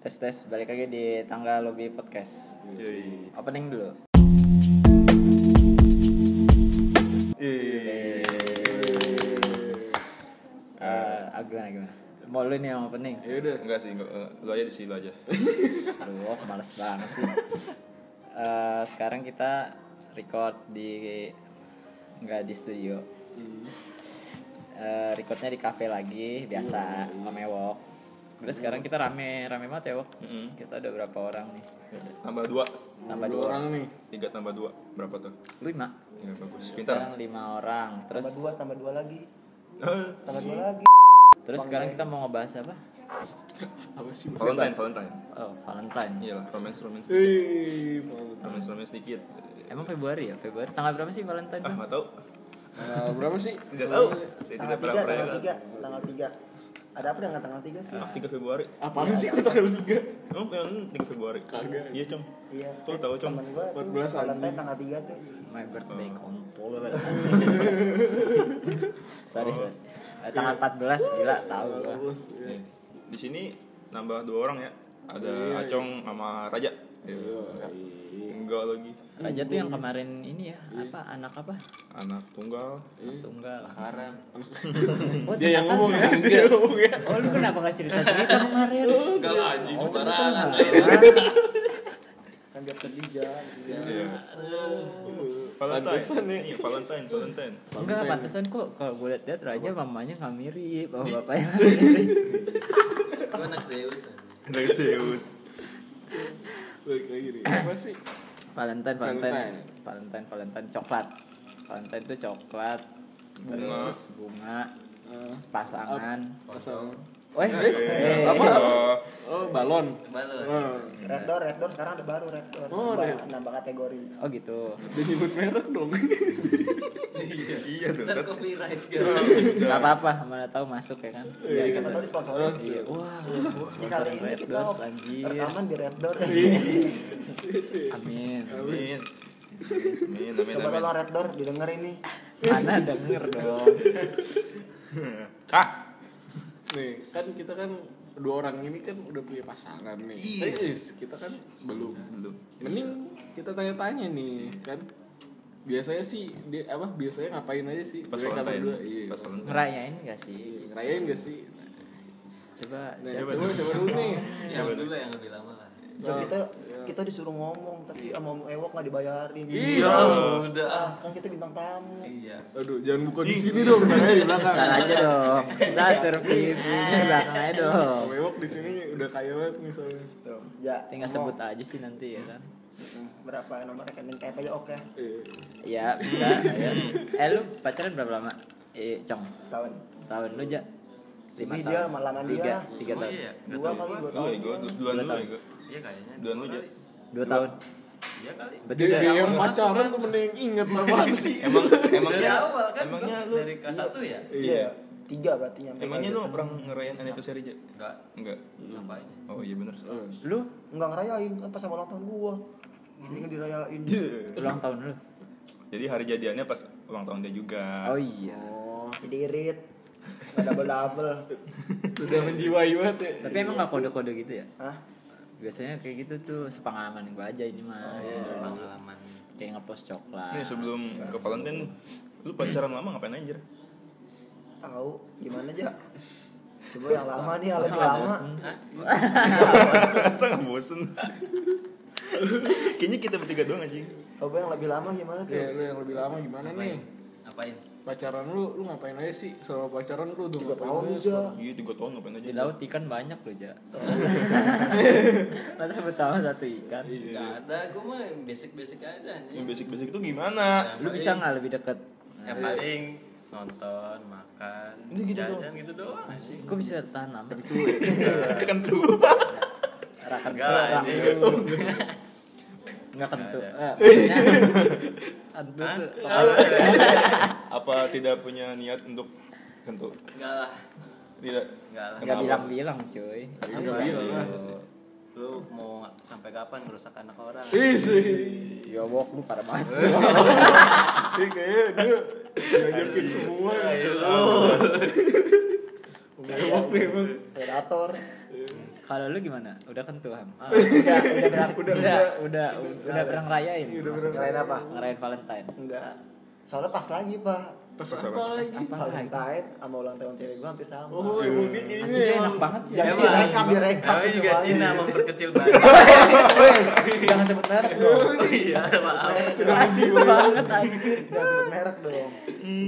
Tes tes balik lagi di tangga lobby podcast. Yoi. Opening dulu. Yeay. Eh, ah, gimana gimana? Mau lu nih yang opening? Ya udah, enggak sih, enggak, eh, lu aja di sini lu aja. Aduh, males banget sih. Eh, sekarang kita record di nggak di studio. Eh, recordnya di cafe lagi biasa sama Ewok. Terus sekarang kita rame rame banget ya Wok. Mm-mm. Kita ada berapa orang nih? Tambah dua, Tambah Dua dua orang nih. tiga tambah dua, berapa tuh? lima. Ya bagus, pintar. Sekarang lima orang. Terus tambah dua tambah dua lagi tambah dua lagi terus sekarang kita mau ngebahas apa? Apa sih? Valentine, Valentine. Oh, Valentine. Iyalah, romance, romance, Eh, romance, romance dikit. Emang Februari ya? Februari tanggal berapa sih Valentine? Ah, nggak tahu. Eh, berapa sih? Tidak tahu. Saya tanggal tidak pernah tiga tanggal tiga tanggal tiga ada apa dengan tanggal tiga sih Ah, 3 Februari. Apaan sih kok tanggal 3? Oh, yang 3 Februari. Kagak. Iya, Com. iya Kok tahu, Com? tuh 14 Valentine anjing. tanggal tiga tuh My birthday Oh. kontol. sorry, sorry. Eh, tanggal 14 gila tahu gua. Ya. Nih, Di sini nambah dua orang ya. Ada Iya, iya. Acong sama Raja. Iya. Enggak lagi. Raja tuh yang kemarin ini ya, apa anak apa? Anak tunggal. Anak tunggal. Haram. Oh, Dia yang ngomong ya. Dia ngomong ya. Oh, lu kenapa gak cerita-cerita kemarin? Enggak lah anjing Oh, sembarangan. kan biar sedih jangan Iya. Valentine. Pantesan ya. Iya, Valentine, Valentine. Enggak, pantesan kok kalau gue liat-liat Raja mamanya nggak mirip, sama bapaknya nggak mirip. Gua anak Zeus. Dari Zeus. Baik lagi nih. Apa sih? Valentine, Valentine, Valentine. Valentine, Valentine, coklat. Valentine itu coklat, Bunga. terus bunga, Eh, pasangan. pasal. Weh, eh, Apa? Oh, Oh, balon. Balon. Eh, red door red door sekarang ada baru red door Oh, nambah, Red. nambah kategori oh gitu. Dia nyebut merek dong. iya. Ntar Tet- copyright Oh, kan. Apa-apa, mana tahu masuk ya kan. ya, Iya, siapa gitu. tahu disponsorin Iya, wah, di sponsor Red Doors anjir. rekaman di red door Amin. Amin. Amin, amin, coba tolong red door didengar ini Mana denger dong. Hah? Nih, kan kita kan dua orang ini kan udah punya pasangan nih. Iya. Yes, kita kan belum. Belum. Mending kita tanya-tanya nih, kan. Biasanya sih dia apa? Biasanya ngapain aja sih? Pas mereka Valentine. berdua? Iya. Pas. Ngerayain gak sih? Ngerayain gak sih? Coba Nah, siapa? coba siapa dulu nih? Yang dulu yang lebih lama lah. Coba kita kita disuruh ngomong tapi sama Om Ewok nggak dibayarin Iya. Ya ah udah. kan kita bintang tamu Iya. Aduh, jangan buka di sini dong, tanya di belakang. Ntar aja dong. Kita atur view-nya di belakang aja dong. Mewok di sini udah kaya banget nih soalnya. tuh ya Tinggal ngomong. sebut aja sih nanti ya kan. berapa nomor rekening TP aja oke Iya. Iya bisa. ayo. Eh lu pacaran berapa lama? Eh, Cong. setahun Setahun lu aja. Lima tahun. dia malaman tiga, dia. tiga Oh tahun. iya. Dua kali dua Dua tahun ya gue, duluan Dua dulu ya tahun. gue. Iya kayaknya. Duluan lu, Dua. Dua tahun. Iya kali. Berarti Dia, awal yang pacaran tuh mending inget apaan sih? Emang Dari emangnya awal kan. Emangnya lu dari kelas satu ya? iya tiga berarti nyampe Emangnya lu gitu. nggak pernah ngerayain anniversary aja? Enggak. Enggak. Ngapain? Oh iya bener. lu nggak ngerayain kan pas sama ulang tahun gua ini kan dirayain ulang tahun lu. Jadi hari jadiannya pas ulang tahun dia juga. Oh iya. Oh, jadi irit nggak double double sudah menjiwai banget ya. Tapi emang gak kode-kode gitu ya? Hah? Biasanya kayak gitu tuh sepengalaman gua aja ini mah. Iya, pengalaman. Kayak ngepost coklat. Nih sebelum ke Valentine, lu pacaran lama ngapain aja? tahu gimana aja coba yang lama nih yang lebih lama bosen? Masa nggak bosen? Kayaknya kita bertiga doang anjing. coba yang lebih lama gimana tuh Ya, lu yang lebih lama gimana nih? Ngapain? Pacaran lu, lu ngapain aja sih? Selama pacaran lu udah tiga ngapain tahun aja? Iya tiga tahun ngapain aja? Di laut ikan banyak loh, Ja. Masa pertama satu ikan? Enggak ada. Gua mah basic-basic aja Yang anjing. basic-basic itu gimana? Lu bisa nggak lebih deket? Yang paling nonton, makan, Ini gitu jajan gitu doang. Masih, kok bisa tahan lama? kan tuh. Rakan Enggak lah, tuh, anjing. Nggak kentu. Eh, kentu Hah? tuh. Apa tidak punya niat untuk kentut? Enggak lah. Tidak. Enggak lah. Bilang-bilang, cuy. Nggak bilang lah. Lu mau sampai kapan ngerusak anak orang? Ih sih. Ya wok lu pada banget sih. Ini kayaknya dia ngajakin semua. Ayo lu. Mewok nih emang. predator Kalau lu gimana? Udah kentu ham? Ah, udah, udah, udah, udah, udah, udah, udah pernah ngerayain. Udah maksudnya. Ngerayain apa? Ngerayain Valentine. Enggak. Soalnya pas lagi, Pak. Pas Pas apa lagi? Lagi? Valentine sama ulang tahun cewek gua hampir sama. Oh, emang dia kayaknya Asli dia enak banget sih. Jangan Emang. direkam, direkam Tapi juga. Cina memperkecil banget. Jangan sebut merek dong. Oh iya, maaf. Rasis banget anjir. Jangan sebut merek dong.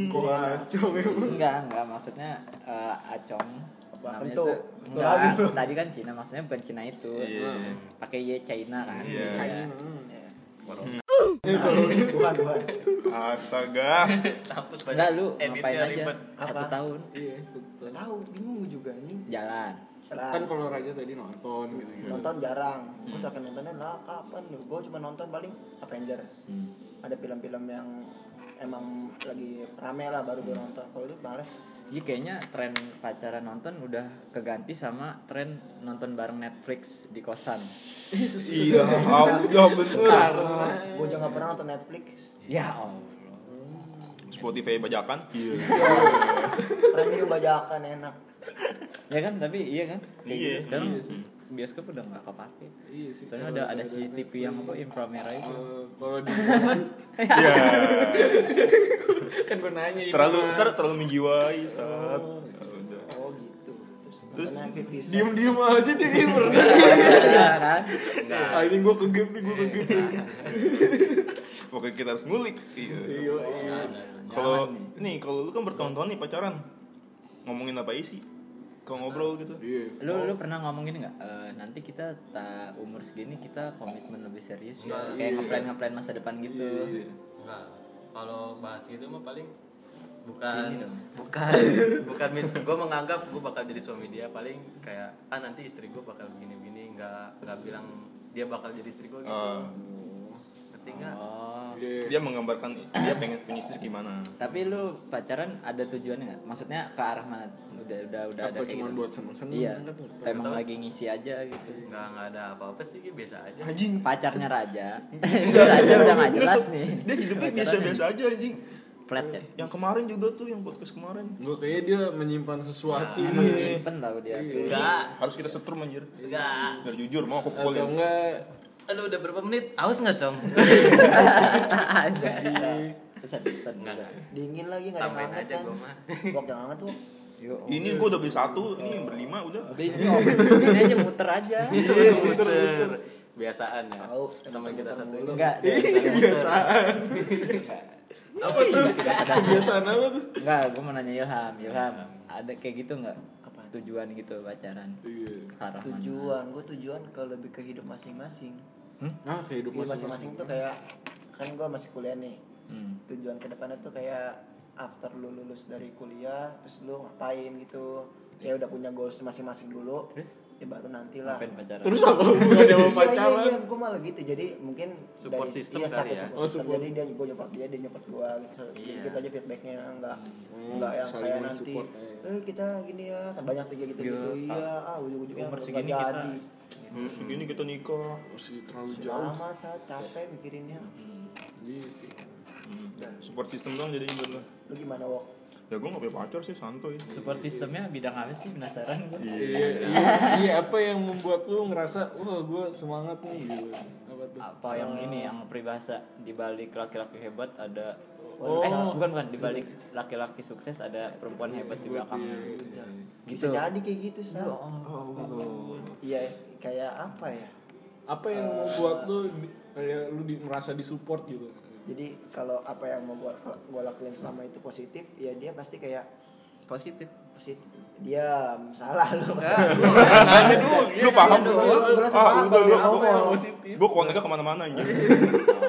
Kok kacau emang. Enggak, enggak maksudnya eh, acong. Namanya Kentu Enggak, lagi lu. tadi kan Cina maksudnya bukan Cina itu. Iya. Pakai Y China kan. Iya. Iya. Bukan, bukan. Astaga. Hapus Enggak banyak lu editnya ngapain aja ribet. satu Apa? tahun Iya, betul. Gak tahu, bingung gua juga nih. jalan. Kan kalau Raja tadi nonton gitu. nonton jarang. Gua terakhir nontonnya lah kapan? Gua cuma nonton paling Avenger. Hmm. Ada film-film yang emang lagi rame lah baru gua nonton. Kalau itu males. Iya kayaknya tren pacaran nonton udah keganti sama tren nonton bareng Netflix di kosan. Iya, ah, udah bener. Gua juga gak pernah nonton Netflix. Ya Allah. Spotify bajakan. Iya. Premium bajakan enak. Ya kan tapi iya kan. Kayak Iya, gitu. Sekarang iya sih. Bioskop udah nggak kepake. Iya sih. Soalnya ada ada CCTV yang apa inframerah itu. Eh, kalau di kosan Iya. kan gue nanya itu. Terlalu ter terlalu menjiwai saat. Ya udah. Oh gitu. Terus, Terus nontonnya 50 Cent. diem diem aja dia gamer. Iya kan? Enggak. Anjing gue kegep nih gue kegep. Pokoknya kita harus ngulik. Iya. Iya iya. Kalau nih kalau lu kan bertahun-tahun nih pacaran. Ngomongin apa isi? Kalau ngobrol gitu. Iya. Lu lu pernah ngomongin nggak? "Eh, nanti kita tak umur segini kita komitmen lebih serius ya. Kayak ngeplan ngeplan masa depan gitu. Iya. Enggak. Kalau bahas gitu mah paling bukan bukan bukan mis gue menganggap gue bakal jadi suami dia paling kayak ah nanti istri gue bakal begini begini nggak nggak bilang dia bakal jadi istri gue gitu Ah. ngerti nggak Oh. Iya. Dia menggambarkan dia pengen punya istri gimana. Tapi lu pacaran ada tujuannya nggak? Maksudnya ke arah mana? Udah udah udah ada Apa kayak cuma gitu. buat seneng-seneng Iya. kan? Atau Emang Tahu. lagi ngisi aja gitu. nggak nggak ada apa-apa sih biasa aja Anjing. Pacarnya raja. Raja udah nggak jelas nih. Dia hidupnya Pacaran biasa-biasa aja anjing. Flat ya. Yang kemarin juga tuh yang podcast kemarin. Gue kayaknya dia menyimpan sesuatu Emang nih. nyimpen tau dia. enggak Harus kita setrum anjir. enggak Biar jujur mau aku Atau pukulin. enggak aduh udah berapa menit aus nggak cong Pesan pesan. Dingin lagi nggak ada hangat aja kan. gue mah Wok yang hangat tuh. Yuk. Ini gua udah beli satu, ini berlima udah. Udah ini om, ini aja muter aja. muter biasaan ya Tahu. teman kita satu ini Enggak, kebiasaan. Apa tuh? Kebiasaan apa tuh? enggak, gue mau nanya Ilham. Ilham, ada kayak gitu enggak? Apa? Tujuan gitu pacaran. Iya. Tujuan, gue tujuan ke lebih ke hidup masing-masing. Ah, kehidupan Hidup masing-masing tuh kayak kan gue masih kuliah nih. Hmm. Tujuan ke depannya tuh kayak after lu lulus dari kuliah, terus lu ngapain gitu. Ya udah punya goals masing-masing dulu. Terus? Ya baru nantilah. Terus apa hubungannya sama Iya, pacaran? Iya, iya, gue malah gitu. Jadi mungkin Support system iya, kali ya. support Oh, system. support. Jadi dia gue nyoport dia, dia nyoport gue gitu. Jadi Iya. gitu aja feedbacknya enggak Hmm, enggak yang kayak nanti iya. eh kita gini ya kan banyak tiga gitu gitu Iya. iya ah ujung-ujungnya Umur nggak segini jadi kita- Hmm, segini kita nikah. Masih terlalu jauh. lama saya capek mikirinnya Iya sih. Support system dong jadi buat lo. lu gimana wok Ya gua gak punya pacar sih, santuy. Support sistemnya bidang apa sih penasaran gue? Iya, iya, iya, apa yang membuat lu ngerasa wah gue semangat nih gitu. Apa tuh? Apa yang ini yang peribahasa di balik laki-laki hebat ada Oh. eh bukan bukan di balik laki-laki sukses ada perempuan hebat di belakangnya. Iya. bisa Gitu. jadi kayak gitu sih Oh, betul. Iya kayak apa ya Apa yang membuat lu kayak lu di, merasa disupport gitu? jadi kalau apa yang mau gua gua lakuin selama itu positif ya dia pasti kayak Positif. positif diam salah lu Lu paham lu. dia ngomong. positif. Gua koneknya ke mana-mana anjir.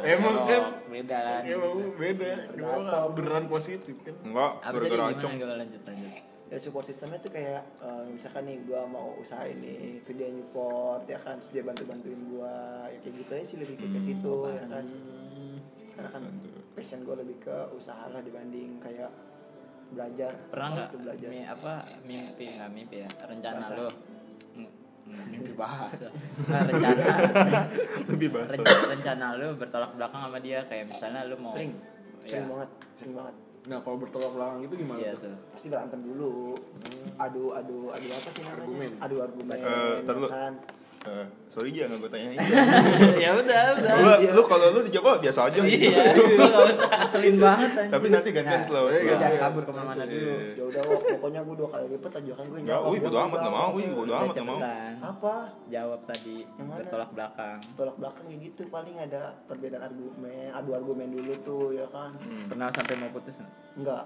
Emang kan? beda kan. emang beda. Gua nggak beneran positif kan? Enggak, gara-gara gimana? Lanjut lanjut. ya support sistemnya tuh kayak eh, misalkan nih gua mau usaha ini itu dia support ya kan terus dia bantu bantuin gua ya kayak gitu aja sih lebih ke situ ya kan. Karena kan passion gua lebih ke usaha lah dibanding kayak belajar. Pernah Oh, nggak itu belajar. mi- apa mimpi nggak mimpi ya? Rencana Bahasa. lo mimpi bahasa rencana. Lebih bahasa. Ren- rencana lo bertolak belakang sama dia kayak misalnya lo mau sering. Ya, sering banget sering banget. Nah kalau bertolak belakang gitu gimana Iya tuh? tuh. pasti berantem dulu. Adu adu adu apa sih namanya? Argumen. adu argumen Eh, kan Eh, sorry aja nggak gue tanyain. ya udah udah Soalnya lu kalau lu dijawab biasa aja. iya gua nggak usah Ngeselin banget anjing. Tapi nanti gantian Nah, slow, lu slow. Jangan kabur ke mana-mana dulu. Iya. ya udah Wok, pokoknya gue dua kali lipat aja kan gue Nggak, wih bodo amat nggak mau, wih bodo amat nggak mau. apa Jawab tadi Yang mana? bertolak belakang. tolak belakang kayak gitu paling ada perbedaan argumen adu argumen dulu tuh ya kan Hmm. Pernah sampai mau putus nggak? enggak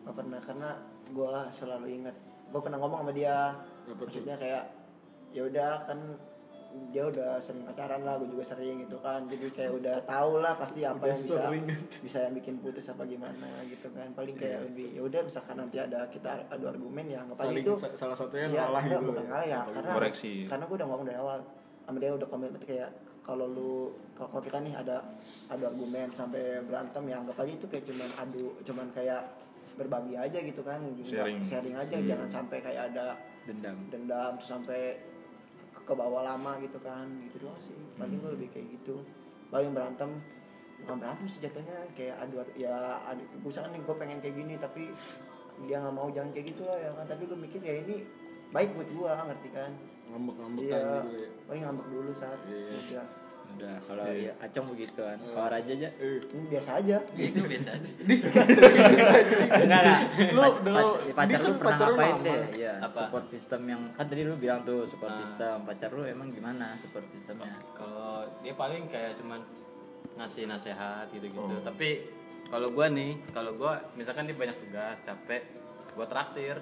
nggak pernah karena gue selalu ingat gue pernah ngomong sama dia maksudnya kayak ya udah kan dia udah sering pacaran lah gue juga sering gitu kan jadi kayak udah tahu lah pasti apa Udah yang bisa sering. bisa yang bikin putus apa gimana gitu kan paling kayak lebih ya udah misalkan nanti ada kita adu argumen ya nggak Saling itu sa- salah satunya Iya, ngalah enggak, gitu. bukan ngalah ya karena Koreksi. karena gue udah ngomong dari awal sama dia udah komitmen kayak kalau lu kalau kita nih ada adu argumen sampai berantem ya anggap aja itu kayak cuman adu cuman kayak berbagi aja gitu kan Sharing. sharing aja Hmm. jangan sampai kayak ada Dendam. dendam terus sampai ke bawah lama gitu kan. Gitu doang sih. Paling gue lebih kayak gitu. Paling berantem. Bukan berantem sih jatuhnya kayak adu ya adu misalkan nih gue pengen kayak gini tapi dia nggak mau jangan kayak gitu lah ya kan. Tapi gue mikir ya ini baik buat gue ngerti kan? Ngambek-ngambekan iya. gitu ya. paling ngambek dulu saat Iya. Ya Udah kalau Iya. ya acong begitu kan. Kalau Raja aja Eh, ini biasa aja itu biasa aja enggak enggak. Lu Pac- udah- pac- dia pacar kan lu pernah ngapain deh? Iya, Apa? support system yang kan tadi lu bilang tuh support Ah. system. Pacar lu emang gimana support systemnya? kalau dia paling kayak cuman ngasih nasehat gitu-gitu Oh. tapi kalau gua nih kalau gua misalkan dia banyak tugas capek gua traktir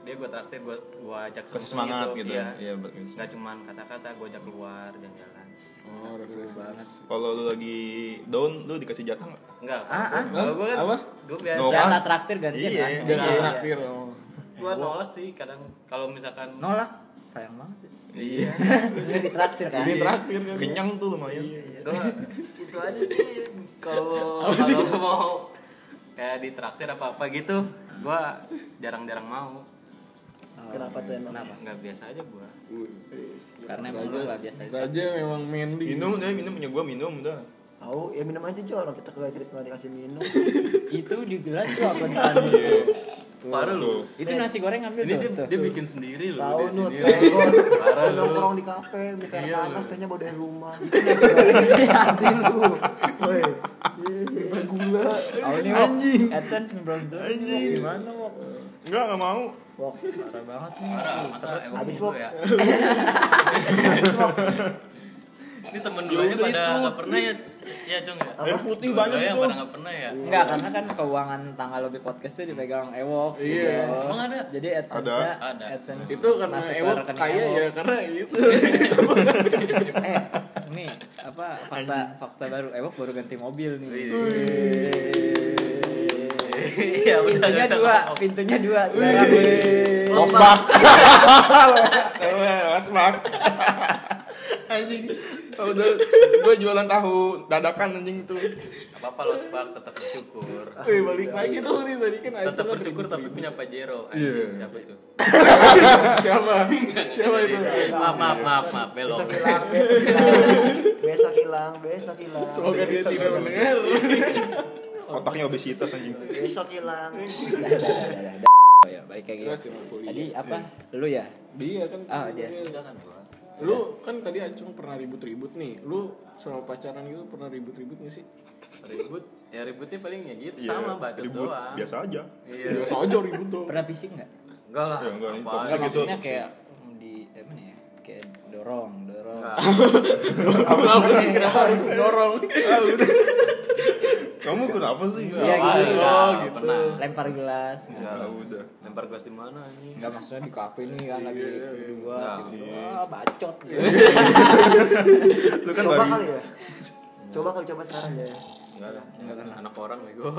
dia gua traktir gua gua ajak Kasih semangat gitu. iya Iya, buat kasih nggak cuman kata-kata gua ajak keluar jalan-jalan Oh, banget. Kalau lu lagi down, lu dikasih jatah nggak? enggak Ah, ah. kalau gua kan Apa? gua biasa No. Jatah traktir gantian Iya, kan? iya. Jangan Iya. traktir. oh. gua nolak sih kadang kalau misalkan Nolak. Sayang banget. ya. Iya. Ini ditraktir kan? Ini traktir kan. Kenyang tuh lumayan. gua itu aja sih kalau kalau mau kayak ditraktir apa apa gitu gua jarang-jarang mau Oh, Kenapa tuh emang? Kenapa? nggak biasa aja gua. Karena emang lu gak biasa. Raja memang manly. Minum deh, minum punya gua minum udah. tahu ya minum aja Jo orang kita kagak cerita dikasih minum Itu di gelas tuh apa di? Tuh. Parah lu. Itu nasi goreng ambil Ini tuh. dia, tuh. dia bikin sendiri loh tahu dia nongkrong Parah lu. nongkrong di kafe air Iya, panas lu. tehnya bawa dari rumah itu nasi goreng anjing lu woi Iya, minta gula ini anjing. AdSense belum tuh. Gimana wok? Enggak, enggak mau. Wok, Parah banget nih. Parah, masa emang Habis, dulu Wok. ya. Ini temen dua Ya udah pada itu. nggak pernah ya, ya Jong ya. Air putih Dua-duanya banyak itu. pada nggak pernah ya. Enggak, karena kan keuangan tanggal lebih podcast tuh dipegang Ewok. Iya. gitu. Emang ada? Jadi AdSense-nya, Ada. AdSense Itu karena Ewok kaya Ewok. ya karena itu. eh, nih apa fakta fakta baru Ewok baru ganti mobil nih. Iya, udah pintunya dua, pintunya dua sekarang. Losbak. Losbak. Anjing. Oh, udah gue jualan tahu dadakan anjing itu. Gak apa-apa lo spark tetap bersyukur. Wih, balik lagi dong nih tadi kan Tetap bersyukur tapi punya Pajero. Iya. Siapa itu? Siapa? Siapa itu? Maaf, maaf, maaf, maaf, belok. besok hilang besok hilang besok hilang besok hilang Semoga dia tidak mendengar. Otaknya obesitas anjing. besok hilang. Oh ya, balik lagi. Terus yang kuliah. Tadi apa? Lu ya? Dia kan. Ah, dia. Kan. Lu kan tadi Acung pernah ribut-ribut nih. Lu selama pacaran gitu pernah ribut-ribut gak sih? Ribut, ya ributnya paling ya gitu Iya, sama bacot ribut. doang. Biasa aja. Iya. Biasa aja ribut dong. Pernah fisik nggak? Enggak lah. Ya, enggak. Enggak gitu. maksudnya kayak di eh, mana ya? Kayak dorong, dorong. Enggak. Kenapa sih? Kenapa harus mendorong? Kamu kenapa sih? Iya Ah, gitu. enggak, Oh, enggak gitu. Pernah. Lempar gelas. Enggak. Ah, udah. Lempar gelas di mana anjing? Enggak maksudnya di kafe nih kan lagi Iya, berdua, Enggak. tiba-tiba, wah bacot. Lu kan coba lagi. kali ya coba kali coba sekarang ya Enggak lah. Anak orang bego.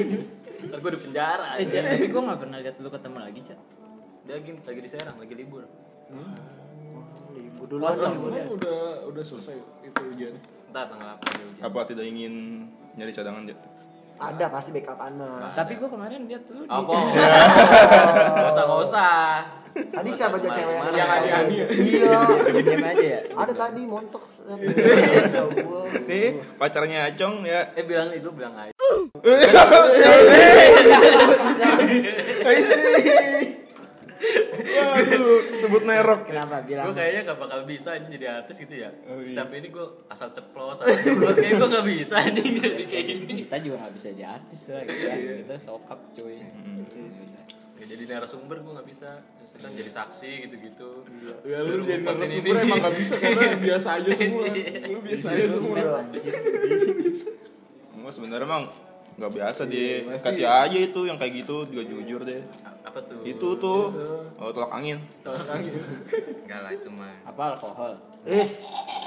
Ntar gue di penjara aja. tapi gue gak pernah lihat lu ketemu lagi, Cak. Dia lagi lagi di Serang, lagi libur. libur dulu Kosong. libur. Emang udah udah selesai itu ujiannya. Entar tanggal 8 dia ujian. Apa tidak ingin nyari cadangan dia? ada pasti backupan mah Tapi gue kemarin lihat lu di Apa? Enggak usah, enggak usah. tadi siapa aja cewek Mana? Yang ya. iya diam aja ya. ada tadi montok Nih, pacarnya Acong ya Eh bilang itu bilang aja. Waduh, sebut merek. Kenapa bilang? gue kayaknya gak bakal bisa anjing jadi artis gitu ya Oh, iya. setiap ini gue asal ceplos asal ceplos kayak gue gak bisa anjing jadi kayak gini Kita juga nggak bisa jadi artis lah gitu ya. Kita sokap cuy. Gak jadi narasumber gue gak bisa Terus kan jadi saksi gitu-gitu Ya lu jadi narasumber ini. emang gak bisa karena biasa aja semua. Lu biasa aja semua. Enggak sebenarnya emang nggak biasa deh. Pasti. Kasih aja itu yang kayak gitu juga jujur deh. apa tuh Itu tuh oh, tolak angin. Tolak angin. enggak lah itu mah Apa alkohol? Is,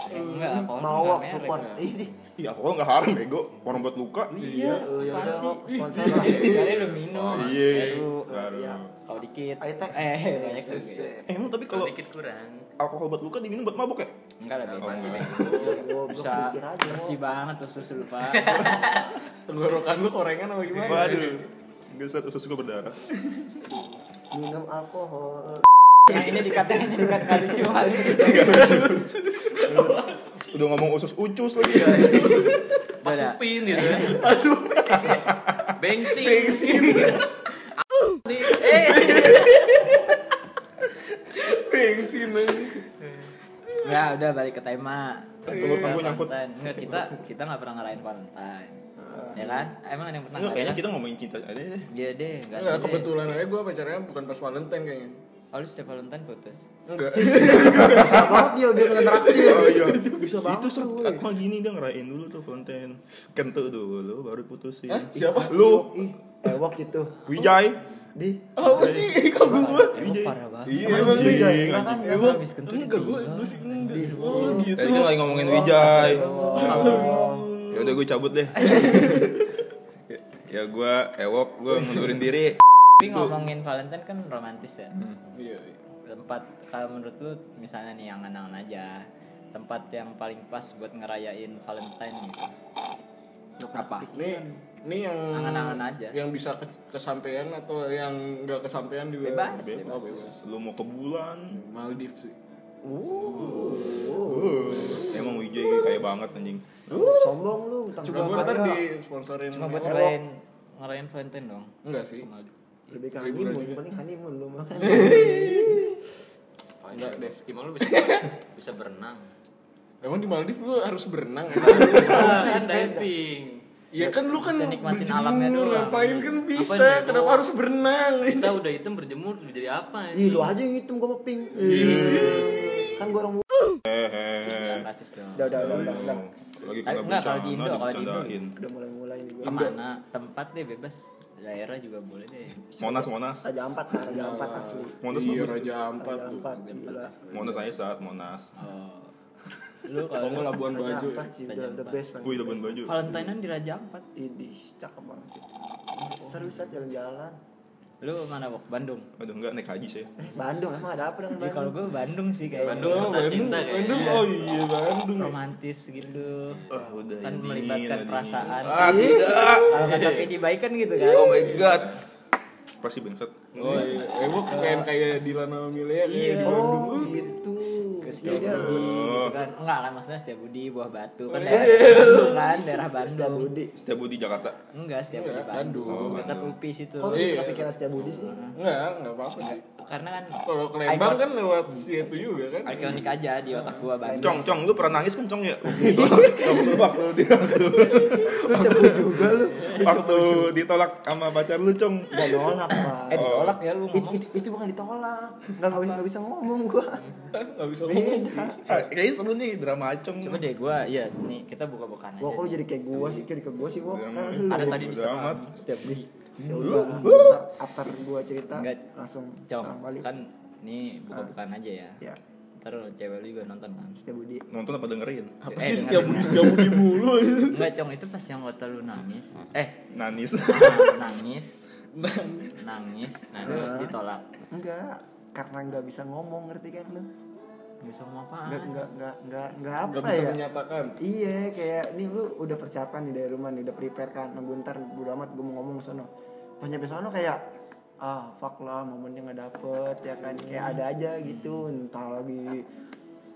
Eh, enggak, alkohol merek. support. Ini. Iya, aku nggak haram bego. Orang buat luka. Iya, Oh, ya udah, sih? sponsor lah. Kecuali lu minum. Iya. Baru Baru. Iya. kalau dikit. Eh, banyak juga. Eh, emang tapi kalau kalau dikit kurang alkohol buat luka diminum buat mabuk ya? Enggak lah, Oh, bebas. enggak. Goblok Bisa bersih banget usus lu, Pak. Tenggorokan lu korengan apa gimana? Waduh. Enggak set usus gua berdarah. Minum alkohol. Yang ini dikatakan juga nggak lucu kali. Udah ngomong usus ucus lagi ya. masupin gitu ya bensin nih eh Aja. Ya udah balik ke tema. Tunggu, tunggu, Ke nyangkut. Enggak kita kita nggak pernah ngerayain Valentine. Ya kan? Emang ada yang pernah Enggak, kayaknya kita ngomongin cinta aja deh. Iya deh, enggak. Enggak, kebetulan aja gue pacarnya bukan pas Valentine kayaknya. Oh, lu setiap Valentine putus. Enggak. Bisa banget dia biar ngeliat traktir. Oh iya. Bisa banget Itu saat aku gini dia ngerayain dulu tuh Valentine. Kente dulu baru putusin. Siapa? Lu ewok itu. Wijay. Di. Apa sih? Kok gue? Emang parah banget. Iya, Emang Wijay, kan? Emang habis kentut Enggak, gue gue sih enggak. Oh gitu. Tadi kan lagi ngomongin Wijay. Oh. Ya udah gue cabut deh. ya gue ewok, gue mundurin diri. Tapi ngomongin Valentine kan romantis ya. Iya. iya. Tempat kalau menurut lu misalnya nih yang angan aja tempat yang paling pas buat ngerayain Valentine gitu. Apa? Nih, nih yang Angan-angan aja. Yang bisa ke kesampaian atau yang enggak kesampaian juga. Bebas, Be- bebas. Oh, bebas. Lu mau ke bulan. Maldives sih. Uh, emang Wijay kayak banget anjing. Sombong lu, Coba gue ntar di sponsorin. Cuma buat Ewok. ngerayain ngerayain Valentine dong. Enggak sih. lebih ke Liburan honeymoon, juga. paling honeymoon lu mah. Enggak deh. gimana lu bisa bisa berenang Emang di Maldives lu harus berenang. kan diving Ya kan lu kan nikmatin berjemur, alamnya doang. Ngapain kan bisa, Ngapain kenapa harus berenang? kita udah hitam berjemur jadi apa Ih, lu aja yang hitam gua mau pink. Kan gua orang rasis dong. udah udah udah udah. Lagi kena enggak, kalau di Indo, kalau di Indo. Udah mulai-mulai nih gua. Ke mana? Tempat deh bebas. Daerah juga boleh deh. Monas, Monas. Raja Ampat, Raja Ampat asli. Monas iya, bagus. Raja Ampat Raja. Ampat. Monas aja saat Monas. Oh. Lu Kalau kalau nggak lu Labuan Raja Bajo. Ampat sih, Raja udah the Ampat. best man. Wih, Labuan Bajo. Valentinean di Raja Ampat. Idih, cakep banget. Seru saat jalan-jalan. Lu mana, Bok? Bandung. Aduh, enggak naik haji saya. Eh, Bandung emang ada apa dengan Ya, kalau Bandung? gue Bandung sih kayaknya. Bandung kota cinta Bandung, kayaknya oh iya Bandung. romantis gitu. Ah, udah Kan ini, melibatkan ini. perasaan. Ah, tidak. Kalau kata Pidi baik kan gitu kan. Oh my god. Pasti bangsat. Oh iya, emang pengen kayak Dilan sama Milea kayak Iya. di Bandung. Oh, gitu. Ke Iya, Setiabudi Oh. gitu kan. Enggak kan maksudnya Setiabudi buah batu kan Iya. daerah Bandung kan, daerah Setiap Bandung. Budi. Setiap di Jakarta. Enggak, Setiabudi Enggak, Bandung. Bandung. Dekat. UPI situ. Kok lu Iya. suka pikiran Setiap Budi sih? Enggak, enggak apa-apa sih. Karena kan Kalau ke Lembang kan lewat situ juga kan. ikonik aja di otak gua Bandung. Cong, Cong, lu pernah nangis kan Cong ya? waktu waktu di waktu Lu cemburu juga lu. waktu ditolak sama pacar lu Cong. Gak nolak, Pak. Eh ditolak ya lu Itu, ngomong. itu, itu bukan ditolak. Enggak enggak bisa, nggak bisa ngomong gua. Enggak bisa ngomong. Ah, Kayaknya seru nih drama Acong. Coba deh gua, ya nih kita buka-bukaan aja. Gua kalau jadi kayak gua sih, kayak ke gua sih, gua kan lu. ada tadi bisa setiap. Ya udah, ntar after gua cerita Enggak. langsung Cong, balik. kan nih buka-bukaan aja ya. Ya, Ntar cewek lu juga nonton kan. Setiap Budi. Nonton apa dengerin? Apa Eh, sih dengerin. setiap budi setiap budi mulu. Enggak, Cong, itu pas yang kata lu nangis. Eh, Nanis. nangis. nangis. Nah, lu Ah. ditolak. Enggak, karena enggak bisa ngomong ngerti kan lu? Bisa ngomong apa? Enggak enggak enggak enggak enggak Enggak apa bisa ya? menyatakan. Iya, kayak nih lu udah persiapan nih dari rumah nih, udah prepare kan. Nunggu ntar bodo amat gue mau ngomong sono. Pas nyampe sono kayak ah fuck lah momennya nggak dapet ya kan kayak ada aja gitu entah lagi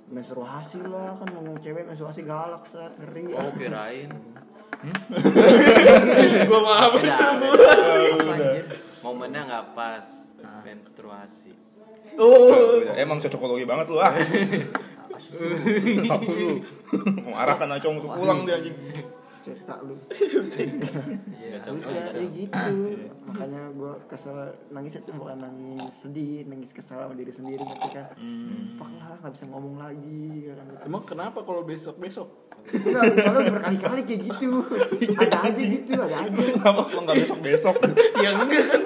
menstruasi lah kan ngomong cewek menstruasi galak saat ngeri oh kirain Gua maaf cemburu. momennya nggak pas menstruasi Oh. Emang cocokologi banget lu ah. Tahu lu. Mau arahkan acong untuk pulang dia anjing. cetak lu Iya, udah ya gitu makanya gue kesel nangis itu bukan nangis sedih nangis kesel sama diri sendiri ngerti kan fuck lah nggak bisa ngomong lagi kan gitu. Emang kenapa kalau besok besok? Enggak, soalnya udah berkali-kali kayak gitu ada aja gitu ada aja Kenapa emang nggak besok besok? ya enggak kan.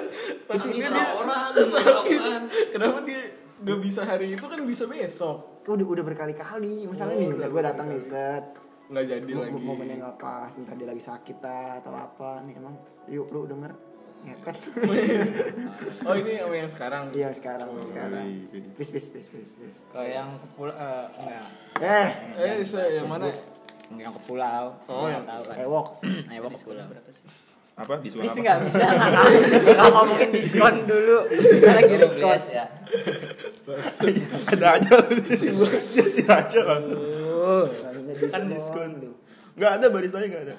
Takutnya dia orang kenapa dia gak bisa hari itu kan bisa besok. udah udah berkali-kali misalnya nih gue datang nih set Nggak jadi Mo- lagi. momennya nggak pas entah dia lagi sakit lah, atau apa nih emang yuk lu denger ngepet Oh ini sama yang sekarang. iya sekarang sekarang iya. bis bis bis bis bis Kalau yang ke pulau eh enggak. eh Eh, saya yang mana? Yang ke pulau. Oh, yang tahu kan. ewok Ewok ke pulau. Apa diskon Please apa? nggak bisa nggak ngomongin diskon dulu. Karena lagi record ya. Ada aja lu si dia si aja bang. Kan diskon. Nggak ada barisanya nggak ada.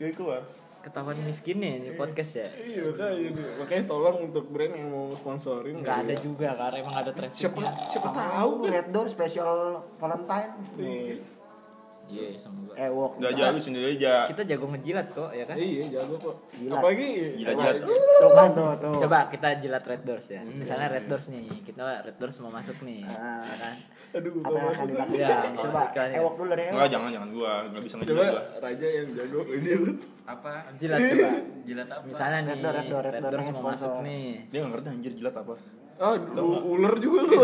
Gak keluar. Ketahuan miskinnya ini podcast ya. Iya makanya nih. makanya tolong untuk brand yang mau sponsorin Nggak ada juga karena emang ada traffic. Siapa siapa tahu tahu red door special Valentine Iya, semoga. ewok Nggak aja lu sendiri aja. Kita jago ngejilat kok, ya kan? Iya jago kok. Gila. Apalagi Jilat-jilat. tuh kan tuh tuh Coba kita jilat red doors ya. Misalnya red doors nih, kita red doors mau masuk nih, Ah. ya kan? Aduh, apa yang akan dilakukan Iya, coba iklan ya. ewok dulu deh Enggak jangan jangan gua nggak bisa Coba ngejilat gua. Raja yang jago jilat. apa Jilat coba. jilat apa Misalnya nih, Red door, red door, red red door, doors mau masuk nih. Dia nggak ngerti anjir jilat apa. Ah, u- ular juga lu.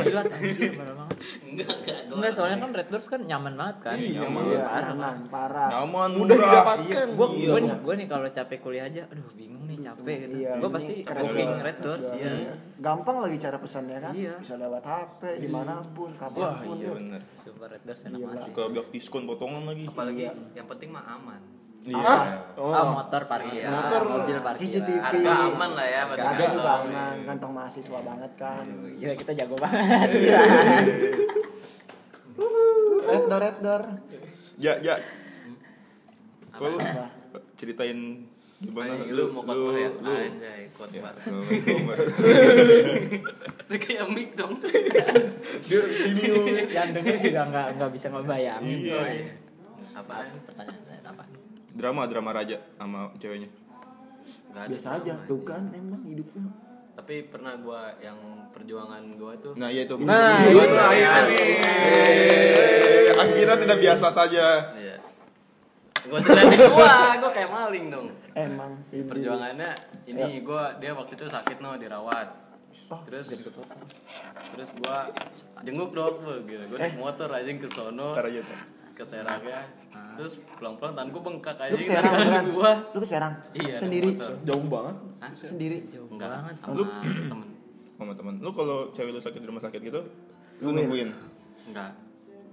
Jilat anjir bener banget. enggak enggak gua- Enggak, soalnya kan red doors kan nyaman banget kan? Iya, nyaman. iya parah. nyaman parah Nyaman Mudah didapatkan. Iya, gua Iya, gua nih, gua nih kalau capek kuliah aja, aduh bingung nih capek gitu. Iya, gua pasti booking red doors Iya. ya. gampang lagi cara pesannya kan Iya. bisa lewat HP di mana pun Wah kapan pun iya yuk. bener. Sumpah red doors enak Iya, banget. Suka bilang diskon potongan lagi. apalagi yang penting mah aman Iya. Oh. Ah, motor parkir, Iya. motor mobil parkir. CCTV. harga aman lah ya Ada kan. juga aman, kantong mahasiswa banget kan. Gila kita jago banget. Red door, red door. Ja, ja. Apa? Lu ceritain gimana Ay, lu mau khotbah ya anjay Ya, khotbah Assalamualaikum. lu kayak mic dong Yang denger juga nggak nggak bisa ngebayangin. Iya. Oh, iya. apaan Pertanyaan saya apa? drama drama raja sama ceweknya. Nggak ada Biasa aja, tuh kan emang hidupnya. Tapi pernah gua yang perjuangan gua tuh Nah, iya itu. Nah, Gua itu tahu. akhirnya. Eh, tidak biasa saja. iya gua ceritain gua gua kayak maling dong Emang ini. perjuangannya ini gua dia waktu itu sakit no dirawat Oh, terus terus gua jenguk dok gitu gua naik motor aja ke sono. Ke Serangnya terus pulang-pulang tanganku bengkak aja Lu ke Serang tangan beneran? gua Lu ke Serang? iya Sendiri? Jauh banget. Hah? Sendiri? enggak banget. sama temen Sama teman. Lu kalau cewek lu sakit di rumah sakit gitu, lu Nungguin. nungguin. enggak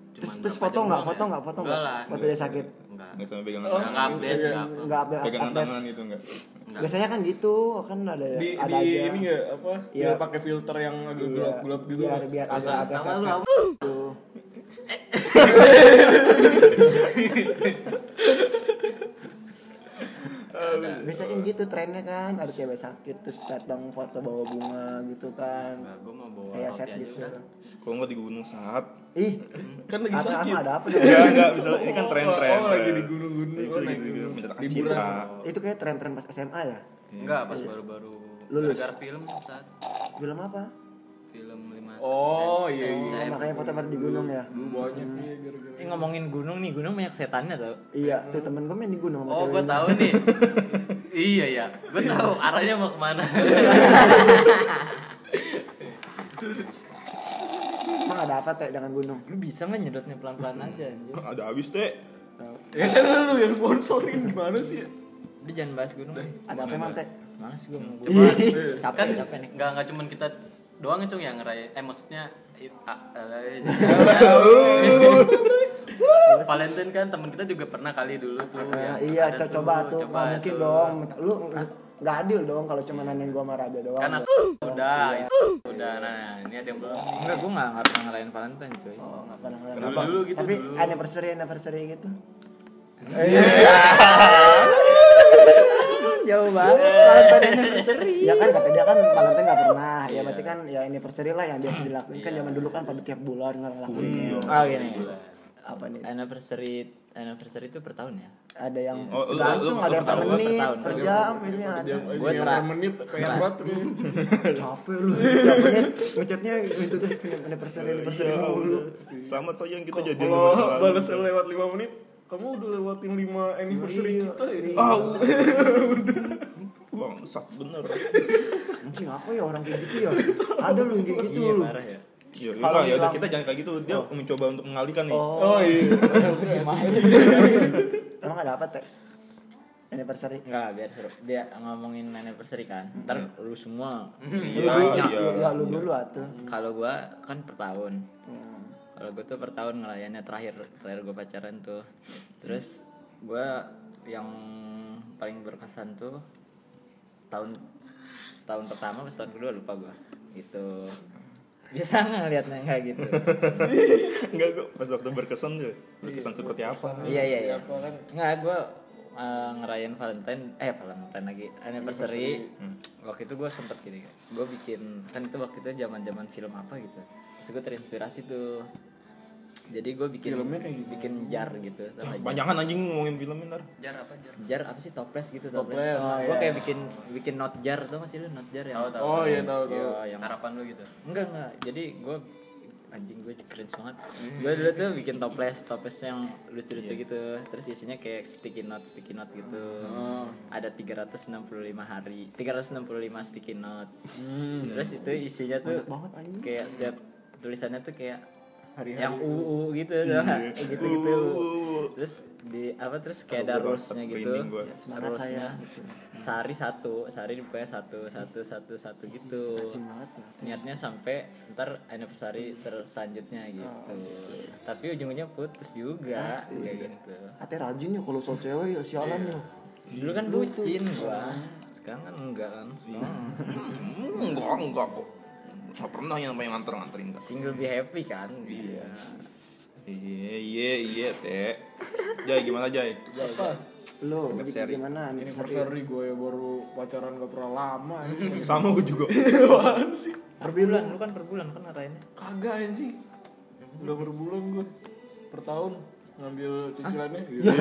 Terus, terus berapa foto nggak? doang Foto ya? nggak? Foto enggak nggak? Waktu dia sakit? enggak Enggak sampai pegangan enggak tangan. update enggak apa Nggak update. Pegangan update. tangan gitu enggak. enggak Biasanya kan gitu, kan ada Di, ada di aja. ini enggak apa? Iya. Dia pakai filter yang agak Iya, gelap-gelap gitu. Biar biar Masa agak agak tangan gitu. Biasanya kan gitu trennya kan ada cewek sakit terus datang foto bawa bunga gitu kan gua mau bawa kayak set gitu udah Kalau enggak di gunung saat. ih Kan lagi ada sakit. apa ada apa? Ya enggak, misalnya ini kan tren-tren. Oh, lagi di gunung-gunung. Itu Oh, lagi di itu kayak tren-tren pas SMA ya enggak pas baru-baru Lulus. gara film saat film apa film lima Oh, sen- iya, iya. sen- makanya foto pada di gunung ya Banyak nih gara-gara. Eh, ngomongin gunung nih, gunung banyak setannya tau. iya tuh temen gue main di gunung Oh, gue tahu nih. iya ya, gue tahu arahnya mau ke mana. emang ada apa teh dengan gunung Lu bisa nggak nyedotnya pelan-pelan aja anjir. Ada habis teh. Ya kan lu yang sponsorin gimana sih? Udah jangan bahas gunung ada apa emang teh Males gue mau Coba, Capek, kan capek nih. nggak nggak cuman kita doang itu yang ngeray. Eh maksudnya eh, Valentine kan teman kita juga pernah kali dulu tuh. Yang iya co- coba tuh nggak mungkin tuh. dong lu nggak adil dong kalau cuma nanyain gua sama Raja doang udah, Iya. is- udah. Nah, ini ada yang belum. Enggak, gue nggak nggak pernah ngerayain Valentine cuy. Oh, nggak pernah Dulu, dulu gitu, tapi dulu. anniversary anniversary gitu Jauh banget. Valentine anniversary. ya kan kata dia kan Valentine nggak pernah. Ya berarti kan ya anniversary lah yang biasa dilakuin kan zaman dulu kan pada tiap bulan ngelakuinnya Oh gini. apa nih? Anniversary anniversary itu per tahun ya? ada yang Oh, gantung ada yang per menit per jam biasanya ada. tra- per menit kayak nih. capek lu. Tiap menit. Ngechatnya itu tuh anniversary anniversary mulu. Selamat sayang kita jadi Kalau balas lewat 5 menit, kamu udah lewatin 5 anniversary Iya. kita ya. Ah, bangsat bener. anjing apa ya orang kayak gitu ya ada lu yang kayak gitu Iya lu ya. Ya, Kalau enggak ya udah kita jangan kayak gitu. Dia mencoba untuk mengalihkan nih. oh Oh iya. emang ada apa teh anniversary Enggak, biar seru. Dia ngomongin anniversary kan. Ntar lu semua. Iya, lu dulu iya. lu, ya, lu dulu atuh Kalau gua kan per tahun. Hmm. Kalau gue tuh per tahun ngelayannya terakhir terakhir gue pacaran tuh. Terus gua yang paling berkesan tuh tahun setahun pertama pas tahun kedua lupa gua. Gitu. Bisa nggak ngeliatnya kayak gitu. Enggak kok pas waktu berkesan tuh. Berkesan seperti apa? iya iya iya. nggak gue ngerayain Valentine eh Valentine lagi anniversary. Waktu itu gue sempet gini gue bikin kan itu waktu itu zaman zaman film apa gitu. Terus gue terinspirasi tuh jadi gue bikin Filmnya kayak gitu. bikin jar gitu. Nggak jar? Panjangan anjing ngomongin film ntar. jar apa jar? Jar apa sih? Toples gitu Toples. toples, Oh, gue iya. kayak bikin bikin not jar. Tau gak sih lu not jar yang tahu tahu. Oh iya tahu tahu. Iya, yang harapan lu gitu? Enggak enggak. Jadi gue anjing gue cringe banget. Gue dulu tuh bikin toples toples yang lucu-lucu gitu. Terus isinya kayak sticky note sticky note gitu. Ada 365 hari 365 sticky note. Terus itu isinya tuh banget anjing. kayak setiap tulisannya tuh kayak Hari-hari. yang uu gitu. Kayak gitu gitu terus di apa terus kayak ada rulesnya gitu. gua. semangat sehari satu. Sehari dibukanya satu satu satu satu gitu. Lah niatnya sampai ntar anniversary terselanjutnya gitu. Tapi ujung-ujungnya putus juga kayak gitu. Ate rajin ya kalau soal cewek ya sialan ya. Dulu kan bucin gua sekarang kan enggak kan? Hmm, enggak, enggak kok. Enggak pernah yang namanya nganter-nganterin kan. single be happy kan iya Iya, iya, iya, Teh. Jai gimana, Jai? Anniversary. gimana Anniversary gue ya baru pacaran gak pernah lama anjing. Sama gue juga. Apaan sih? per bulan lu kan per bulan kan ngarainnya Kagak anjing. Gak per bulan gue. Per tahun ngambil cicilannya. Iya.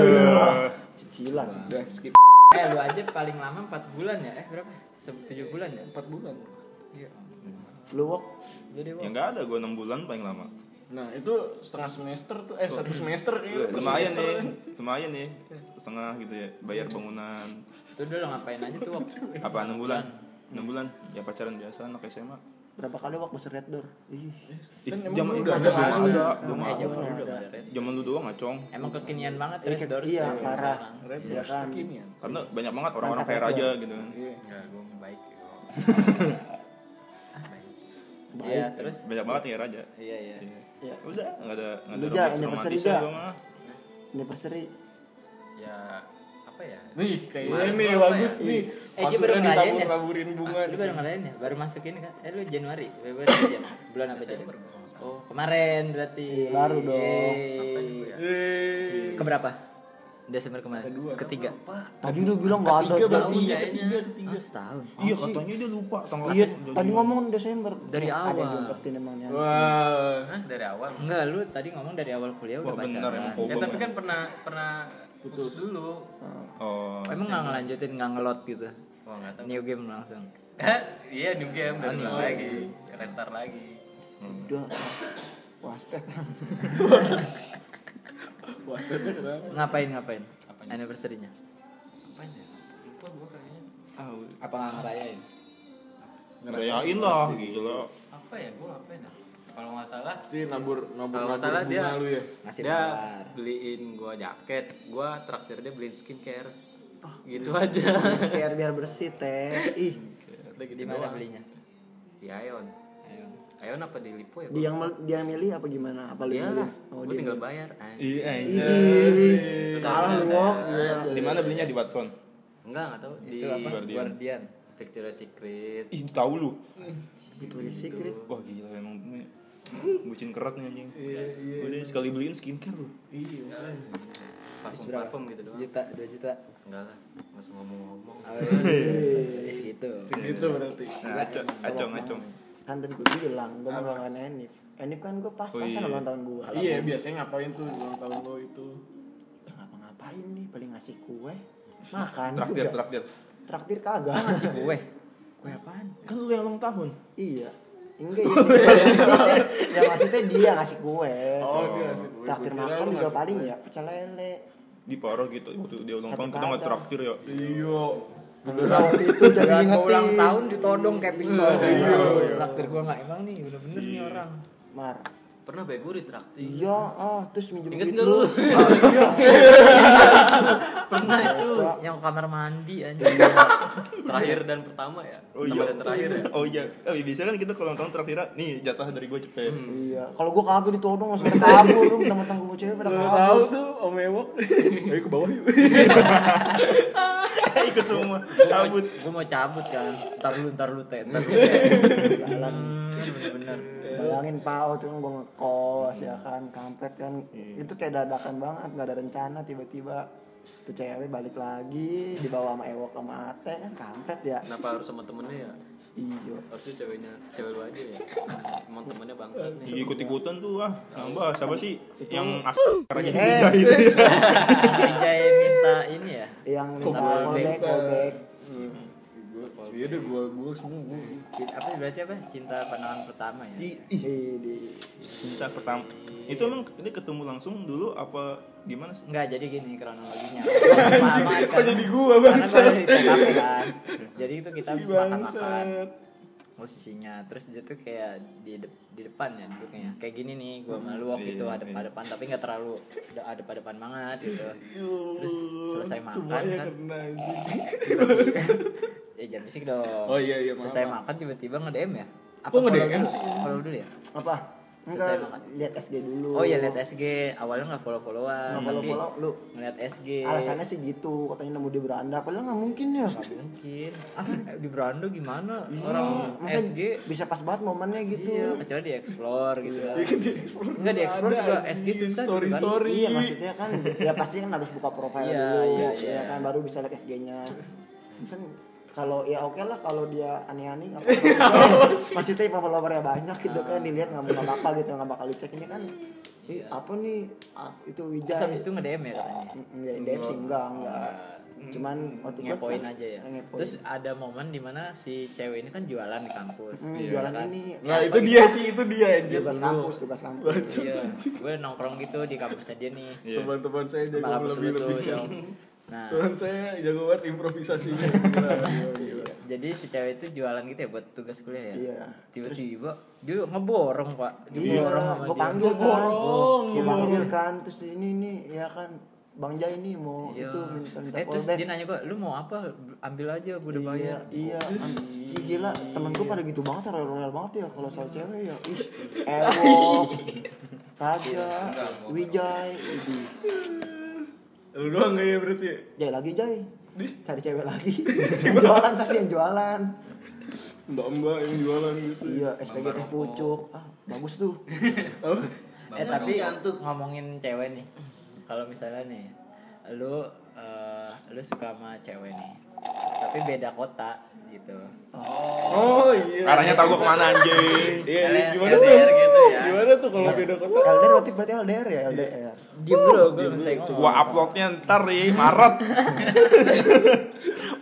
cicilan Udah skip eh lu aja paling lama 4 bulan ya eh berapa Se- tujuh bulan ya 4 bulan. iya lu wok jadi Ya enggak ada, gue 6 bulan paling lama. Nah itu setengah semester tuh, eh satu semester Iya, kayaknya. per lumayan semester. nih, lumayan nih. Setengah gitu ya, bayar bangunan. itu dulu ngapain aja tuh waktu Apa 6 bulan? 6 bulan? Ya pacaran biasa anak SMA. berapa kali wok masuk red door ih Ih, Kan zaman lu itu udah ada, ada belum lagi. ada, belum eh ada. zaman udah ada red Zaman lu doang ngacong. emang kekinian banget Iya, red doors iya, ya, parah. Red Iya kan. kekinian. Karena banyak banget orang-orang kaya Door. gitu kan. Iya. gue baik. Iya terus? Banyak banget nih raja. iya iya. Ya Udah, enggak ada enggak Lu, ada Ja, romantis- anniversary, mah. anniversary. Ya apa ya? Nih kayaknya nih gua apa bagus ya? nih. Eh, dia baru Kasurnya ngerayain ya? ditabur-taburin bunga. lu baru ngelain ya. Baru masuk ini kan? Eh lu Januari. Februari aja bulan apa Desember nggak oh kemarin berarti. Baru dong. Eh. keberapa Desember kemarin. Kedua. ketiga. tadi udah bilang nggak ada Ketiga ya, ketiga, ketiga. ah, setahun. Iya, katanya dia lupa tanggal iya tadi ngomong Desember. Dari ada awal. yang diungkapin emangnya Wah. Hah, dari awal? Enggak lu tadi ngomong dari awal kuliah udah Wah, pacaran. ya tapi ya. kan pernah pernah putus dulu. Oh. emang nggak ngelanjutin nggak ngelot gitu? Wah nggak tahu. New game langsung. Iya new game Oh, game. lagi. Restart lagi. Udah. Wastet Kenapa? ngapain ngapain? Anniversary-nya? Apa ya lupa gue kayaknya. Ah, apa nggak ngerayain? Ngerayain lah, gila. apa ya gue ngapain ya? Kalau nggak salah Si nabur nabur Kalau nabur salah dia- lu ya. ngasih dia mawar beliin gua jaket. Gua traktir dia beliin skincare. Oh, gitu iya. aja. Biar biar bersih teh. Ih Udah gitu di mana belinya? Di Aeon Ayo. Apa di Lipo ya dia yang dia milih apa gimana apa lu Iyalah, milih oh gua dia tinggal bayar anjing. Iya, Ih, kalah lu Iya. Di mana belinya di Watson? enggak enggak tahu di Guardian. Guardian Victoria's Secret Ih, tahu lu. itu ya secret Wah, gila emang bucin kerat nih anjing. Udah sekali beliin skincare lu. Iya. parfum berapa? parfum gitu doang Sejuta, dua juta. enggak lah usah ngomong-ngomong Oh, iya. Segitu. Segitu berarti. Nah, acong, acong, acong. Kan tadi gue bilang gue mau ngelawan Enif Enif kan gue pas Oh, iya. ulang tahun gue Iya, biasanya ngapain tuh ulang tahun lo itu? ngapa-ngapain nih paling ngasih kue makan Traktir, udah. traktir. traktir kagak ngasih kue. Kue apaan? Kan lu yang ulang tahun. iya enggak ya ya maksudnya dia ngasih kue Oh, Terus dia ngasih kue. traktir makan juga paling kue. ya pecel lele Di Paro gitu waktu dia ulang tahun kita nggak traktir ya. Iya. Beneran waktu itu jadi ingetin ulang tahun ditodong kayak pistol. Iya. Traktir gua enggak emang nih, bener-bener nih orang. mar pernah bego di traktir iya ah terus minjem inget duit nggak lu Pernah itu yang kamar mandi aja. terakhir dan pertama ya Oh iya. dan terakhir ya Oh iya. Oh iya biasanya kan kita kalau tahun traktir nih jatah dari gue cepet. iya kalau gue kagak ditodong langsung kabur lu teman-teman gue cewek pada kabur tahu tuh Om Ewok. Ayo ke bawah yuk. Ikut semua. Cabut. Gua mau cabut kan. Ntar lu, ntar lu teh, ntar lu jalan Bener-bener. Bayangin pau tuh gue ngekos ya kan kampret kan. Itu kayak dadakan banget nggak ada rencana tiba-tiba tuh cewek balik lagi dibawa sama Ewok sama Ate kan kampret ya. Kenapa harus sama temennya ya? Iya. Harusnya ceweknya cewek lu aja ya. Emang temennya bangsat nih. Si ikut-ikutan tuh ah. Nambah siapa sih yang as caranya Eh, gitu. Jai minta ini ya. yang minta callback callback Iya deh gua gua semua gua. Cinta, apa berarti apa? Cinta pandangan pertama ya. Ih, Ih, di cinta pertama. Itu emang ini ketemu langsung dulu apa gimana sih? Enggak, jadi gini kronologinya. Banget kan. jadi gua, Karena gua ada di TKP kan. Jadi itu kita habis makan-makan. Posisinya terus dia tuh kayak di de- di depan ya duduknya. Kayak gini nih, gua malu waktu itu Iya, ada depan tapi nggak terlalu ada pada depan banget gitu. Terus selesai makan Semuanya kan. kena. Ya jangan bisik dong. Oh iya iya maaf. Selesai makan tiba-tiba nge-DM ya? Apa Kok nge-DM? Follow dulu ya? apa Selesai makan. lihat SG dulu Oh iya lihat SG, awalnya nggak follow followan, Nggak follow follow lu ngeliat SG. alasannya sih gitu katanya nemu di beranda padahal nggak mungkin ya Nggak mungkin. Ah, di Brando gimana? Iya, Orang maksudnya SG bisa pas banget momennya gitu Iya, kecuali di explore gitu kan. Iya kan di explore. Enggak di explore Ada, juga SG susah story story. Iya maksudnya kan ya pasti kan harus buka profile Iya, dulu iya, ya iya. kan baru bisa lihat SG-nya. Kan kalau ya oke lah kalau dia aneh-aneh nggak Iya, apa-apa. maksudnya followernya banyak gitu kan dilihat nggak nggak bakal gitu nggak bakal dicek ini kan Ih, apa nih Ah, itu Terus Wijaya habis itu nge-DM ya katanya. Enggak, DM sih enggak, enggak. Cuman waktu itu Ngepoin kan- aja ya. ngepoin. Terus ada momen di mana si cewek ini kan jualan di kampus. Hmm, Iya jualan kan? ini Nah, itu dia sih, itu dia anjir. tugas kampus, tugas kampus. Iya, gue nongkrong gitu di kampusnya dia nih. Iya. Teman-teman saya jago Sama kampus Nah, Teman saya jago banget improvisasinya. Gila, gila, gila. jadi si cewek itu jualan gitu ya buat tugas kuliah ya. Iya. Tiba-tiba dia ngeborong pak, Iya, diborong sama gue dia. panggil kan, Borong, gue panggil kan, terus ini nih, ya kan, Bang Jai nih mau Iya. itu minta minta eh terus dia nanya gue, lu mau apa? Ambil aja, gue udah bayar. Iya, iya. Ih, gila, temen gue pada gitu banget, royal royal banget ya kalau soal cewek ya. Ih, Ewok, Raja, Wijay. Lu doang gak ya berarti? ya? Jai lagi Jai, cari cewek lagi. yang jualan tadi yang jualan. Mbak-mbak yang jualan gitu. Iya, SPG teh pucuk. Ah, bagus tuh. Eh tapi ngomongin cewek nih, kalau misalnya nih, lu eh, lu suka sama cewek nih, tapi beda kota gitu. Oh iya. Arahnya tahu gua ke mana anjing. Iya, LDR gimana tuh? Tuh kalau beda kota? LDR berarti berarti LDR ya, LDR. Diem dulu, gue. Gua uploadnya ntar ya Maret.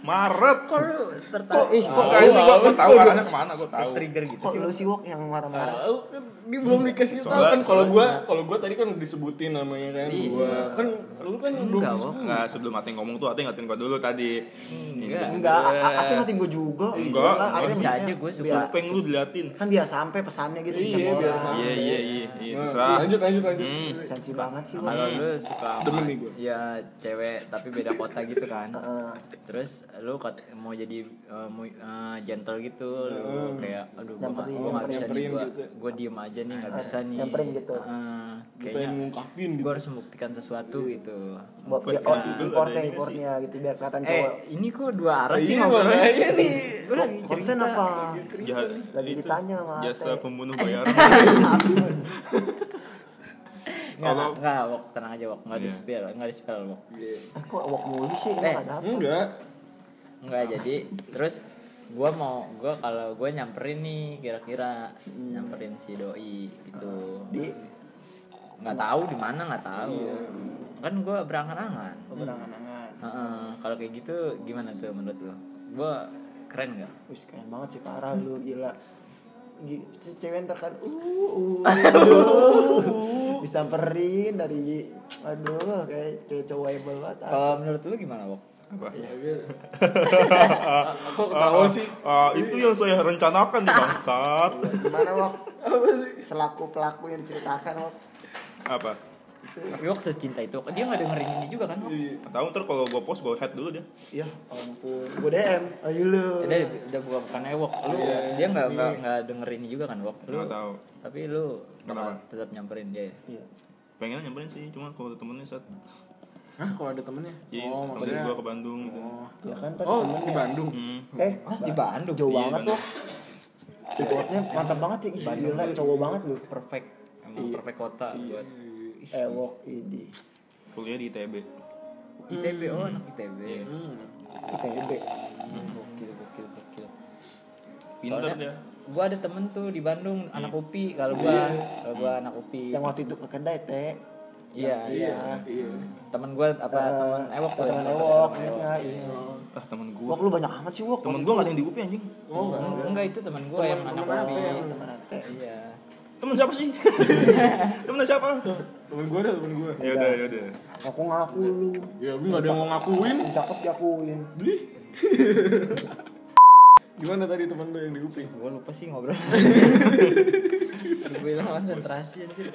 Maret. Kok lu tertarik? ih, Kok kayak ini gua gua tahu arahnya ke mana gua tahu. trigger gitu kok sih? lu sih Wok yang marah-marah? Tahu dia belum dikasih tahu kan kalau gua kalau gua tadi kan disebutin namanya kan Iya. gua kan lu kan belum Enggak. Enggak, sebelum Ate ngomong tuh Ate ngatain gua dulu tadi. Enggak. Enggak, A- Ate ngatin gue juga. Enggak, Kan enggak Ate bisa maksudnya aja gue suka. Supeng lu diliatin. Kan biar sampai pesannya gitu Iya, sampai. Iya iya iya, iya Nah, terserah. lanjut lanjut lanjut. Hmm. Sensi banget sih Wok. Kalau lu suka Demen nih gua. ya cewek tapi beda kota gitu kan. Heeh. Terus lu kot- mau jadi uh, mau, uh, gentle gitu, lu kayak aduh gua nggak gua nggak bisa nih gua, gitu. gua diem aja nih nggak bisa nih. Nyamperin gitu. Uh, kayaknya ngungkapin gitu. gua harus membuktikan sesuatu gitu. Buat biar oh, importnya importnya gitu biar kelihatan cowok. Eh, ini kok dua arah sih Iya, ngobrolnya? makanya nih. Gua lagi Konsen apa? Ja- Lagi ditanya sama Jasa pembunuh bayaran. Enggak, enggak, Wok, tenang aja, Wok. Enggak di Iya. spill, enggak di spill, Wok. Iya. Eh, kok awak mulu sih? Eh, Enggak ada apa. Enggak. Enggak, jadi terus gua mau gua kalau gua nyamperin nih kira-kira nyamperin si doi gitu. Di Nggak tahu di mana nggak tahu. Iya. Kan gua berangan-angan. pemenangan-angan. Heeh, kalau kayak gitu gimana tuh menurut lo? Gua keren nggak? Wih, keren banget sih parah lu gila. Cewek ntar kan uh, uh, aduh, disamperin dari aduh kayak kayak cowok banget Kalau menurut lu gimana, Wok? Apa? Aku ketawa sih. Ah, itu yang saya rencanakan di bangsat. gimana wak selaku pelaku yang diceritakan wak Apa? Tapi Wok secinta itu, dia nggak dengerin ini juga kan? Wok? Nggak Tahu ntar kalau gue post gue head dulu dia. ya ampun gue dm ayo lu Udah, udah bukan bukan Wok. Lu dia nggak nggak nggak dengerin ini juga kan, Wok? Lu Nggak tahu. tapi lu tetap nyamperin dia. Iya. Pengen nyamperin sih, cuma kalau temennya saat Hah, kalau ada temennya? Iya, oh, maksudnya gue ke Bandung gitu. Oh, ya kan tadi oh temennya. di Bandung. Hmm. eh Hah, di Bandung? jauh Iya, banget Bandung. wak Reportnya mantap banget ya Ih, gila cowok banget lu Perfect. Emang perfect kota buat eh wak ini Kuliah di ITB. ITB. Oh, anak ITB. Hmm. ITB Gokil, gokil, gokil. Pinter Soalnya dia. Gua ada temen tuh di Bandung, anak UPI kalau gua. Kalau gua anak UPI. yang waktu itu ke kedai teh Iya, iya. Iya. Temen gua apa temen Ewok tuh. teman yang ewok temen ingatnya iya Ah, temen gue. wak lu banyak amat sih wak Temen gue gak ada yang di UPI anjing. Oh, enggak. Enggak itu temen gua yang anak temen UPI. teman ate Iya. Temen siapa sih? temen siapa? Temen gue ada temen gue. Ya udah, ya udah. aku ngaku lu Ya, lu nggak ada yang mau ngakuin. cakep diakuin Gimana tadi temen lu yang di UPI? Gua lupa sih ngobrol. Gue hilang konsentrasi anjir.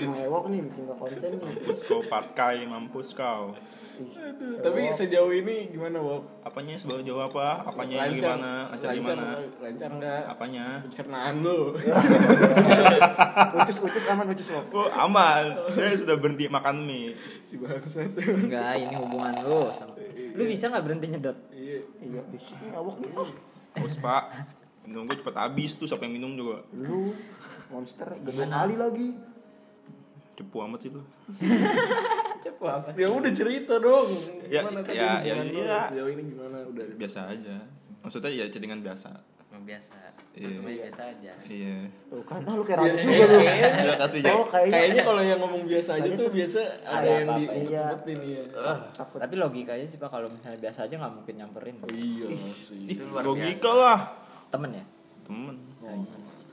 emang ewok nih bikin gak konsen nih Mampus kau patkai, mampus kau. Aduh, tapi sejauh ini gimana, Bob? Apanya sebagai jawab apa? Apanya yang gimana? Lancar gimana? Lancar enggak? Apanya? Pencernaan lu. ucus ucus aman ucus wak Oh aman, saya sudah berhenti makan mie. si bangsat. Enggak, ini hubungan lu sama. Lu bisa nggak berhenti nyedot? Iya. iya bisa nih ewok nih Haus pak, minum gue cepet habis tuh, siapa yang minum juga. lu monster gede kali lagi Cepu amat sih lu. Cepu apa? Ya udah cerita dong. Ya, Gimana tadi ya, ya, iya. Sejauh ini gimana? Udah. Biasa aja. Maksudnya ya chattingan biasa. Biasa. Iya. Semuanya biasa aja. Iya. tuh kan ah lu kayak ragu Iya, juga iya, lu iya. Terima kasih ya. oh kayaknya Kayaknya kalau yang ngomong biasa aja tuh tuh biasa ada yang di iya. umpetin ya. takut Tapi logikanya sih Pak kalau misalnya biasa aja nggak mungkin nyamperin. Oh, iya sih. Itu luar Logika biasa. lah. Temen ya? Temen, Ya, iya sih.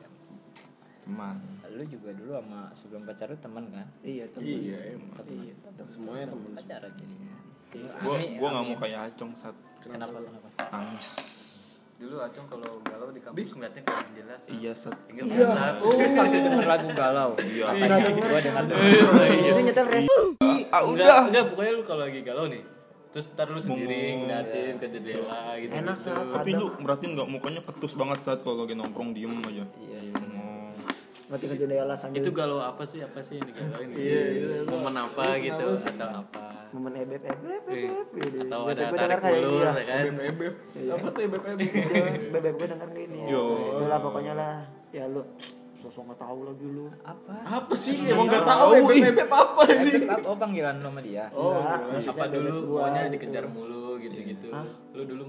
teman. Lu juga dulu sama sebelum pacar lu temen kan? iya temen Iya, emang. Temen. Semuanya temen. pacaran jadinya. Gua Amin, gua nggak amin. mau kayak acong saat Kenapa kenapa? nangis. Dulu Acung kalau galau di kampus ngeliatnya kayak jelas. Iya nggak saat? Oh, sambil denger lagu galau. Iya. Gua denger itu nyetel res Ah udah. enggak, pokoknya lu kalau lagi galau nih. Terus ntar lu sendiri ngeliatin ke jendela gitu. Enak, gitu. Tapi lu merhatiin nggak mukanya ketus banget saat kalau lagi nongkrong diem aja. Iya, iya. Oh. nanti ke jendela sambil Itu galau apa sih? Apa sih yang digalauin? Iya, iya. Momen apa gitu atau apa? momen ebeb ebeb Eh, ebeb gitu. Atau ada tarik kayak ulur ya kan? Ebeb. Apa tuh ebeb ebeb? bebek gue denger gini Yo. itulah pokoknya lah ya lu sosok nggak tahu lagi lu Apa? Apa sih? Emang nggak tahu ebeb apa sih? Apa oh, panggilan lu sama dia? Oh, iya. apa bebek dulu gua maunya dikejar mulu gitu-gitu. Lu dulu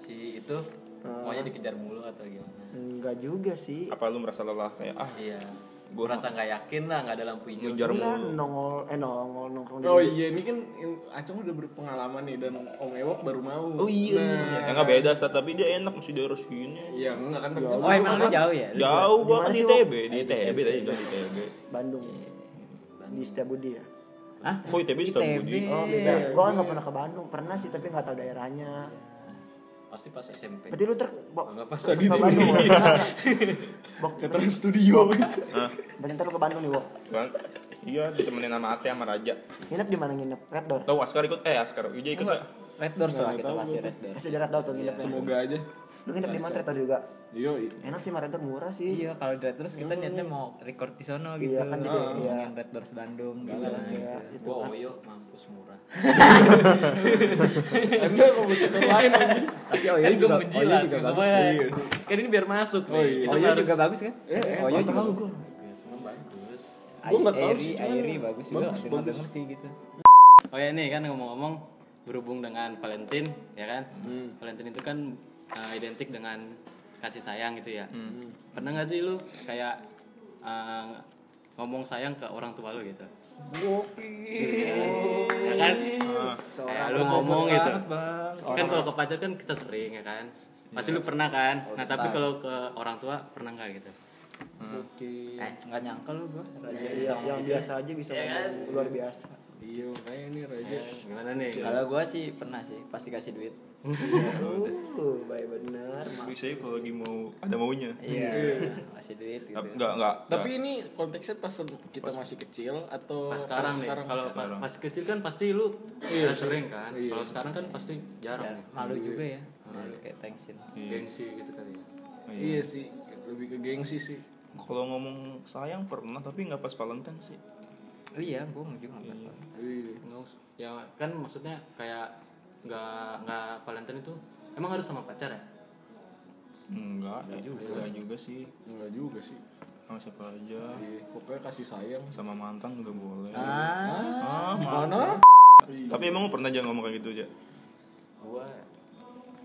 si itu maunya dikejar mulu atau gimana? enggak juga sih Apa lu merasa lelah kayak ah Iya. Gua- Gua rasa nggak yakin lah nggak ada lampu hijau. ngejar mulu. nongol eh nongol nongkrong di Oh iya, ini kan Acung udah berpengalaman nih dan Om Ewok baru mau. Oh iya. Nah, Ya nggak beda saat tapi dia enak mesti daerah sini. Iya, enggak kan tapi Oh, emang lu jauh ya? Jauh kan di sih, ITB, di ITB tadi udah di ITB. Bandung di Setiabudi ya Hah? Kok ITB sudah ITB. budi? oh beda gua kan nggak pernah ke Bandung pernah sih tapi nggak tahu daerahnya Pasti pas SMP. berarti lu ter Enggak pas Tadi ke di- Bandung. Bok, ke Trans Studio. Hah? berarti ntar lu ke Bandung nih Kan? Iya, ditemenin sama Ate sama Raja. nginep di mana nginep Red Door Tahu Askar ikut? Eh, Askar Wijaya ikut Enggak. Red Doors lah Nggak kita gua. Red Doors. masih Red Door tuh nginep Semoga aja. Lu nginep di mana Red Door juga Yo, enak sih Door murah sih Iya, kalau di Red Doors kita niatnya mau record di sono gitu. Iya, kan jadi, Oh, iya. ngomongin Red Doors Bandung gitu. Iya, iya, itu Gua kan. Oyo mampus murah. Anda kompetitor lain anjing. Tapi oh kan iya gue juga, oh iya menjilat juga bagus. Iya. Kan ini biar masuk Oh nih. iya. Oh iya harus- juga bagus kan? Eh, eh, Oh iya tahu juga bagus. Ya, bagus. Gua nggak tahu Airi, sih, cuman Airi bagus juga bagus, sih gitu Oh ya nih kan ngomong-ngomong berhubung dengan Valentine ya kan. Hmm. Valentine itu kan uh, identik dengan kasih sayang gitu ya. Hmm. Pernah nggak sih lu kayak uh, ngomong sayang ke orang tua lu gitu? Ya kan? Kayak lu ngomong gitu. Kan kalau ke pacar kan kita sering ya kan. Pasti lu pernah kan? Nah, tapi kalau ke orang tua pernah nggak gitu? Oke. eh nggak nyangka lu gua raja Yang, bisa yang biasa aja bisa Iya kan? luar biasa. Iya, makanya ini Raja. Gimana nih? kalau gua sih pernah sih pasti kasih duit Uh, baik bener. Bisa ya kalau lagi mau ada maunya iya kasih duit gitu enggak enggak Tapi ini konteksnya pas kita masih kecil atau Pas sekarang nih, kalau pas kecil kan pasti lu Iya ya sering kan. Iya. Kalau sekarang kan pasti jarang Ya, nih. malu juga ya malu kayak thanksin Iya. Gengsi gitu kali ya. Iya sih, lebih ke gengsi sih. kalau ngomong sayang pernah tapi nggak pas Valentine sih iya gua juga nggak pas Iya. Iya. Ya kan maksudnya kayak nggak nggak Valentine itu emang harus sama pacar ya? enggak enggak juga enggak juga sih Enggak juga sih. sama siapa aja Iya, pokoknya kasih sayang. sama mantan juga boleh ah ah mana Iya. tapi emang pernah aja ngomong kayak gitu aja Gua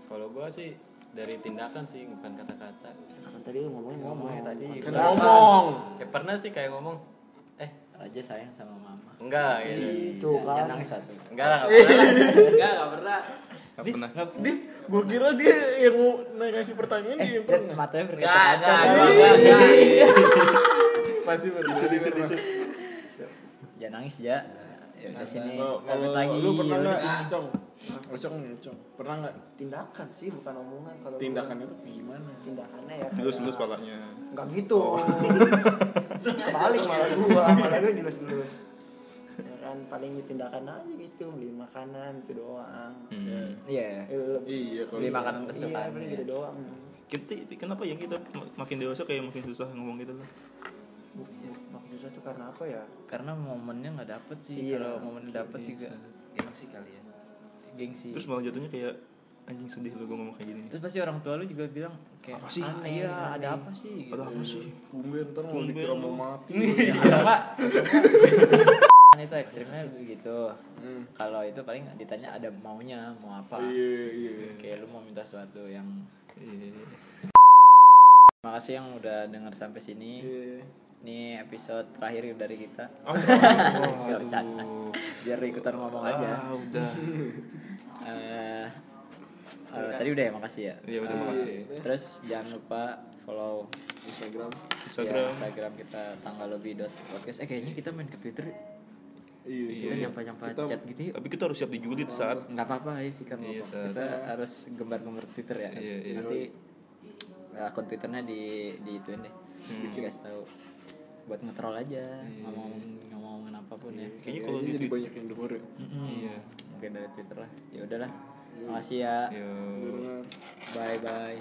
kalau gua sih dari tindakan sih bukan kata-kata. Kan tadi lu ngomongin ngomong. ngomongnya tadi Kan gua- ngomong. Ya pernah sih kayak ngomong raja sayang sama mama enggak gitu. Itu Jangan kan. nangis satu Enggak lah, enggak pernah. Enggak, enggak pernah. nggak pernah Dia, gua kira dia yang mau ngasih pertanyaan dia yang pernah. matanya Enggak, berkaca-kaca enggak, enggak, enggak, enggak. Pasti pernah. Bisa, bisa, jangan nangis ya ya udah sini Kalau lu pernah ya udah nggak? Cong, Cong. Pernah nggak? Tindakan sih bukan omongan kalau. Tindakannya tuh gimana? tindakannya ya dilus kayak- dilus palanya Enggak gitu. Kebalik malah gua, malah gua dilus-lus. Ya kan paling tindakan aja gitu, beli makanan itu doang. hmm. iya Eh, lebih- Iya, kalau beli makanan Iya, kesukaan paling ya. gitu doang. kita kenapa ya kita makin dewasa kayak makin susah ngomong gitu loh Makin susah tuh karena apa ya? karena momennya nggak dapet sih Iya. kalau momen dapet juga Gengsi kali ya. Gengsi terus malah jatuhnya kayak anjing sedih lu gue ngomong kayak gini terus pasti orang tua lu juga bilang kayak Apa sih? aneh iya ada apa sih ada apa sih Tumben ntar mau dikira mau mati. ada pak kan itu ekstrimnya begitu Hmm. kalau itu paling ditanya ada maunya mau apa Iya, iya. kayak lu mau minta sesuatu yang Iya. makasih yang udah denger sampai sini Iya. Ini episode terakhir dari kita Oh, bercanda. biar ikutan ngomong aja ah, udah Eh, eh, tadi udah ya makasih ya ya udah makasih terus jangan lupa follow Instagram. Instagram ya, Instagram kita tanggal lebih dot podcast eh kayaknya kita main ke Twitter Iya. kita nyampa nyampa Kita- chat gitu yuk tapi kita harus siap dijulit saat nggak apa-apa ya sih kan Iya. Sat. kita harus gembar-gembar Twitter ya Iya, iya. nanti akun Twitternya di di ituin deh Hmm. dikasih tahu buat ngetrol aja ngomong ngomongin apa pun ya. Kayaknya kalau di jadi Twitter banyak yang denger ya. iya. Mungkin dari Twitter lah. Ya udahlah. Makasih ya. Bener. bye bye